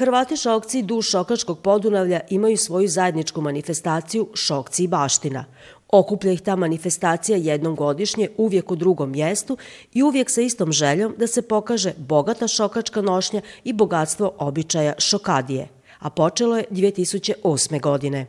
Hrvati šokci duž Šokačkog podunavlja imaju svoju zajedničku manifestaciju Šokci i baština. Okuplja ih ta manifestacija jednom godišnje, uvijek u drugom mjestu i uvijek sa istom željom da se pokaže bogata šokačka nošnja i bogatstvo običaja šokadije. A počelo je 2008. godine.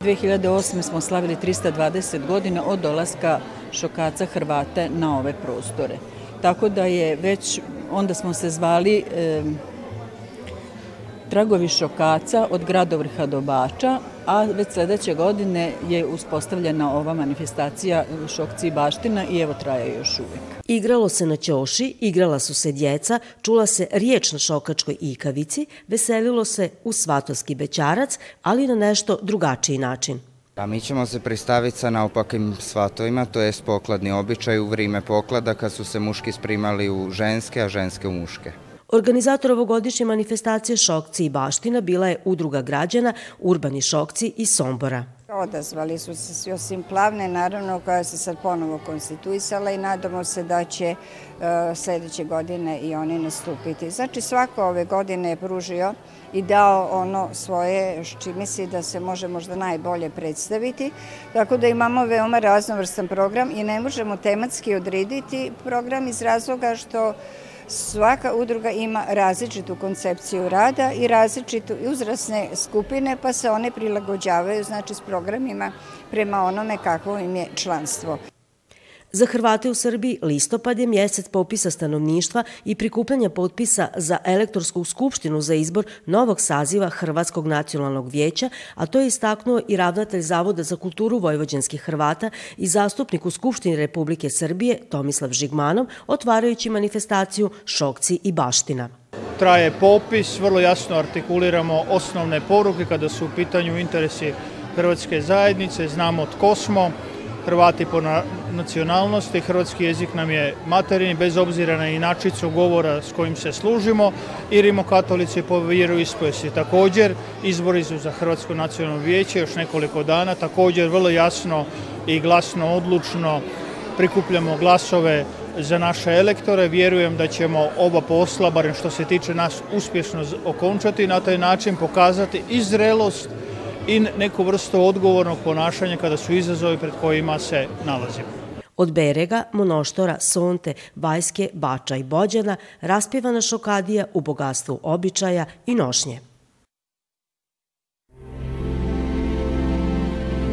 2008. smo slavili 320 godina od dolaska šokaca Hrvata na ove prostore. Tako da je već, onda smo se zvali e, Tragovi šokaca od gradovrha do Bača, a već sledeće godine je uspostavljena ova manifestacija Šokci i baština i evo traje još uvek. Igralo se na ćoši, igrala su se djeca, čula se riječ na šokačkoj ikavici, veselilo se u svatovski bećarac, ali na nešto drugačiji način. Pa mi ćemo se pristaviti sa naopakim svatovima, to je pokladni običaj u vrime poklada kad su se muški sprimali u ženske, a ženske u muške. Organizator ovogodišnje manifestacije Šokci i baština bila je udruga građana Urbani Šokci iz Sombora. Odazvali su se svi osim plavne, naravno, koja se sad ponovo konstituisala i nadamo se da će uh, sledeće godine i oni nastupiti. Znači, svako ove godine je pružio i dao ono svoje čime si da se može možda najbolje predstaviti. Tako da imamo veoma raznovrstan program i ne možemo tematski odrediti program iz razloga što Svaka udruga ima različitu koncepciju rada i različitu uzrasne skupine, pa se one prilagođavaju znači, s programima prema onome kakvo im je članstvo. Za Hrvate u Srbiji listopad je mjesec popisa stanovništva i prikupljanja potpisa za elektorsku skupštinu za izbor novog saziva Hrvatskog nacionalnog vijeća, a to je istaknuo i ravnatelj Zavoda za kulturu Vojvođanskih Hrvata i zastupnik u Skupštini Republike Srbije Tomislav Žigmanov, otvarajući manifestaciju Šokci i baština. Traje popis, vrlo jasno artikuliramo osnovne poruke kada su u pitanju interesi Hrvatske zajednice, znamo tko smo, Hrvati po nacionalnosti, hrvatski jezik nam je materijni bez obzira na inačicu govora s kojim se služimo i rimokatolici po vjeru ispovesti. Također, izbori su za Hrvatsko nacionalno vijeće još nekoliko dana, također vrlo jasno i glasno, odlučno prikupljamo glasove za naše elektore. Vjerujem da ćemo oba posla, barem što se tiče nas, uspješno okončati i na taj način pokazati i zrelost i neku vrstu odgovornog ponašanja kada su izazovi pred kojima se nalazimo. Od Berega, Monoštora, Sonte, Bajske, Bača i Bođana raspjevana šokadija u bogatstvu običaja i nošnje.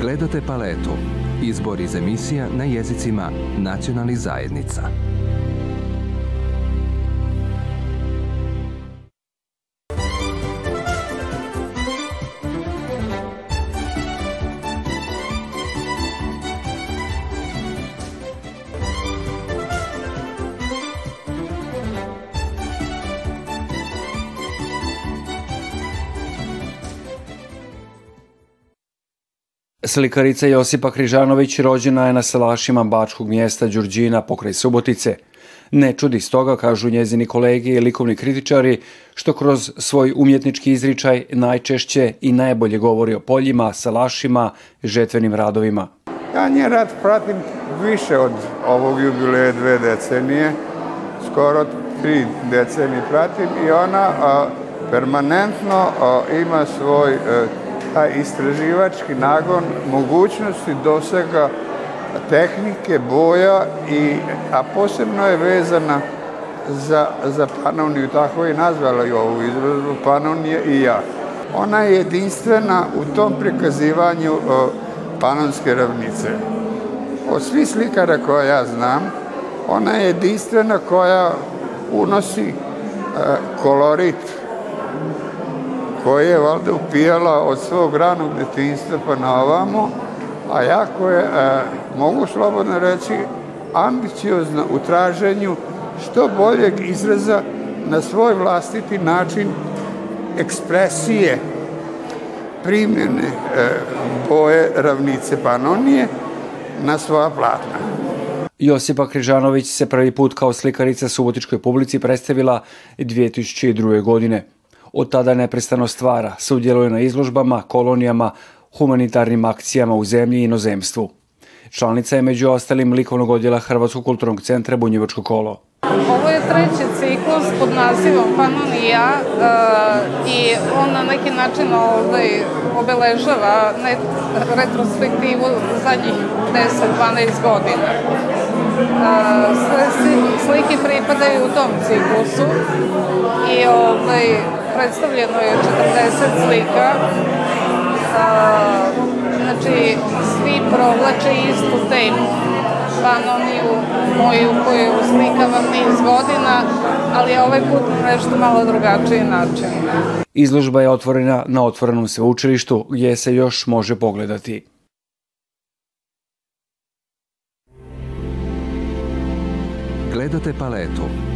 Gledate paletu. Izbor iz emisija na jezicima nacionalnih zajednica. Slikarica Josipa Križanović rođena je na salašima bačkog mjesta Đurđina pokraj Subotice. Ne čudi stoga, kažu njezini kolege i likovni kritičari, što kroz svoj umjetnički izričaj najčešće i najbolje govori o poljima, salašima, žetvenim radovima. Ja nje rad pratim više od ovog jubileja dve decenije, skoro tri decenije pratim i ona a, permanentno a, ima svoj a, taj istraživački nagon mogućnosti dosega tehnike, boja, i, a posebno je vezana za, za Panoniju, tako je nazvala i ovu izrazu, Panonije i ja. Ona je jedinstvena u tom prikazivanju o, Panonske ravnice. Od svih slikara koja ja znam, ona je jedinstvena koja unosi e, kolorit koje je valjda upijala od svog ranog detinjstva pa na ovamo, a jako je, e, mogu slobodno reći, ambiciozna u traženju što boljeg izraza na svoj vlastiti način ekspresije primljene e, boje ravnice Panonije na svoja platna. Josipa Križanović se prvi put kao slikarica Subotičkoj publici predstavila 2002. godine. Od tada neprestano stvara, sudjeluje na izložbama, kolonijama, humanitarnim akcijama u zemlji i inozemstvu. Članica je među ostalim likovnog odjela Hrvatskog kulturnog centra Bunjevačko kolo. Ovo je treći ciklus pod nazivom Panonija e, i on na neki način ovaj, obeležava retrospektivu zadnjih 10-12 godina. E, slike pripadaju u tom ciklusu i ovaj, predstavljeno je 40 slika. Znači, svi provlače istu temu Panoniju moju koju uslikavam niz godina, ali ovaj put na nešto malo drugačiji način. Izložba je otvorena na otvorenom sveučilištu gdje se još može pogledati. Gledate paletu.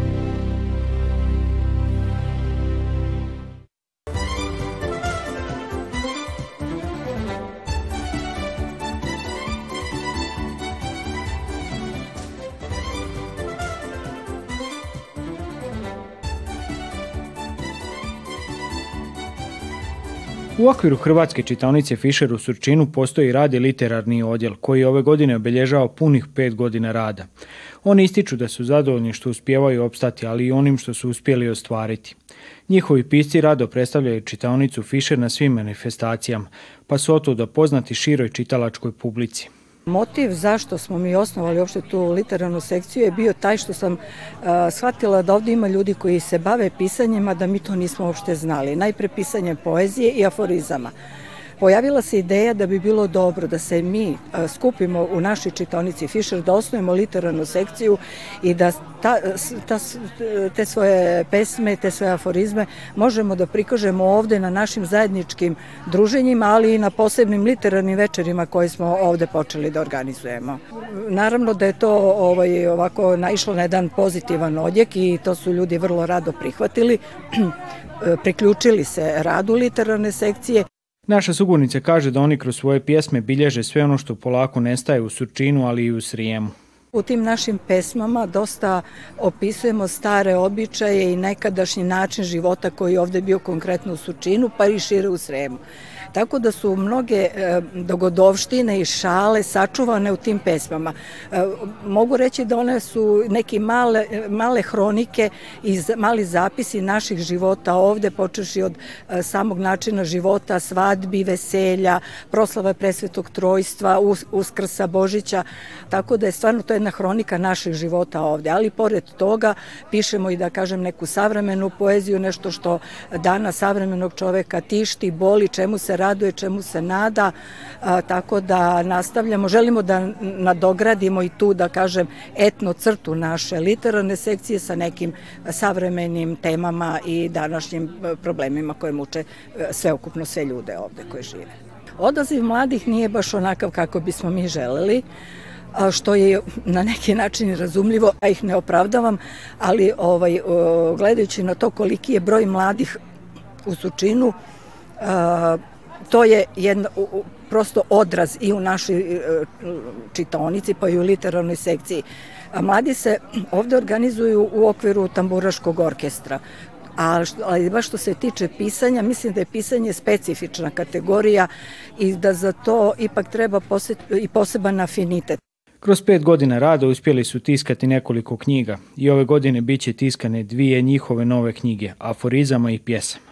U okviru Hrvatske čitaonice Fischer u Surčinu postoji radi literarni odjel koji ove godine obilježava punih pet godina rada. Oni ističu da su zadovoljni što uspijevaju opstati, ali i onim što su uspjeli ostvariti. Njihovi pisci rado predstavljaju čitaonicu Fischer na svim manifestacijama, pa su da poznati široj čitalačkoj publici. Motiv zašto smo mi osnovali uopšte tu literarnu sekciju je bio taj što sam uh, shvatila da ovdje ima ljudi koji se bave pisanjima, da mi to nismo uopšte znali. Najpre pisanje poezije i aforizama pojavila se ideja da bi bilo dobro da se mi e, skupimo u našoj čitonici Fischer, da osnujemo literarnu sekciju i da ta, ta, te svoje pesme, te svoje aforizme možemo da prikažemo ovde na našim zajedničkim druženjima, ali i na posebnim literarnim večerima koje smo ovde počeli da organizujemo. Naravno da je to ovaj, ovako naišlo na jedan pozitivan odjek i to su ljudi vrlo rado prihvatili priključili se radu literarne sekcije Naša sugovornica kaže da oni kroz svoje pjesme bilježe sve ono što polako nestaje u Surčinu, ali i u Srijemu. U tim našim pesmama dosta opisujemo stare običaje i nekadašnji način života koji je ovde bio konkretno u Surčinu, pa i šire u Sremu. Tako da su mnoge e, dogodovštine i šale sačuvane u tim pesmama. E, mogu reći da one su neke male, male hronike i mali zapisi naših života ovde, počeši od e, samog načina života, svadbi, veselja, proslava presvetog trojstva, uskrsa Božića, tako da je stvarno to jedna hronika naših života ovde. Ali pored toga pišemo i da kažem neku savremenu poeziju, nešto što dana savremenog čoveka tišti, boli, čemu se raduje, čemu se nada, a, tako da nastavljamo. Želimo da nadogradimo i tu, da kažem, etno crtu naše literarne sekcije sa nekim savremenim temama i današnjim e, problemima koje muče e, sveukupno sve ljude ovde koje žive. Odaziv mladih nije baš onakav kako bismo mi želeli, što je na neki način razumljivo, a ih ne opravdavam, ali ovaj, gledajući na to koliki je broj mladih u Sučinu, to je jedna, prosto odraz i u našoj e, čitonici, pa i u literarnoj sekciji. A mladi se ovde organizuju u okviru tamburaškog orkestra. A ali baš što se tiče pisanja, mislim da je pisanje specifična kategorija i da za to ipak treba posjet, i poseban afinitet. Kroz pet godina rada uspjeli su tiskati nekoliko knjiga i ove godine bit će tiskane dvije njihove nove knjige, aforizama i pjesama.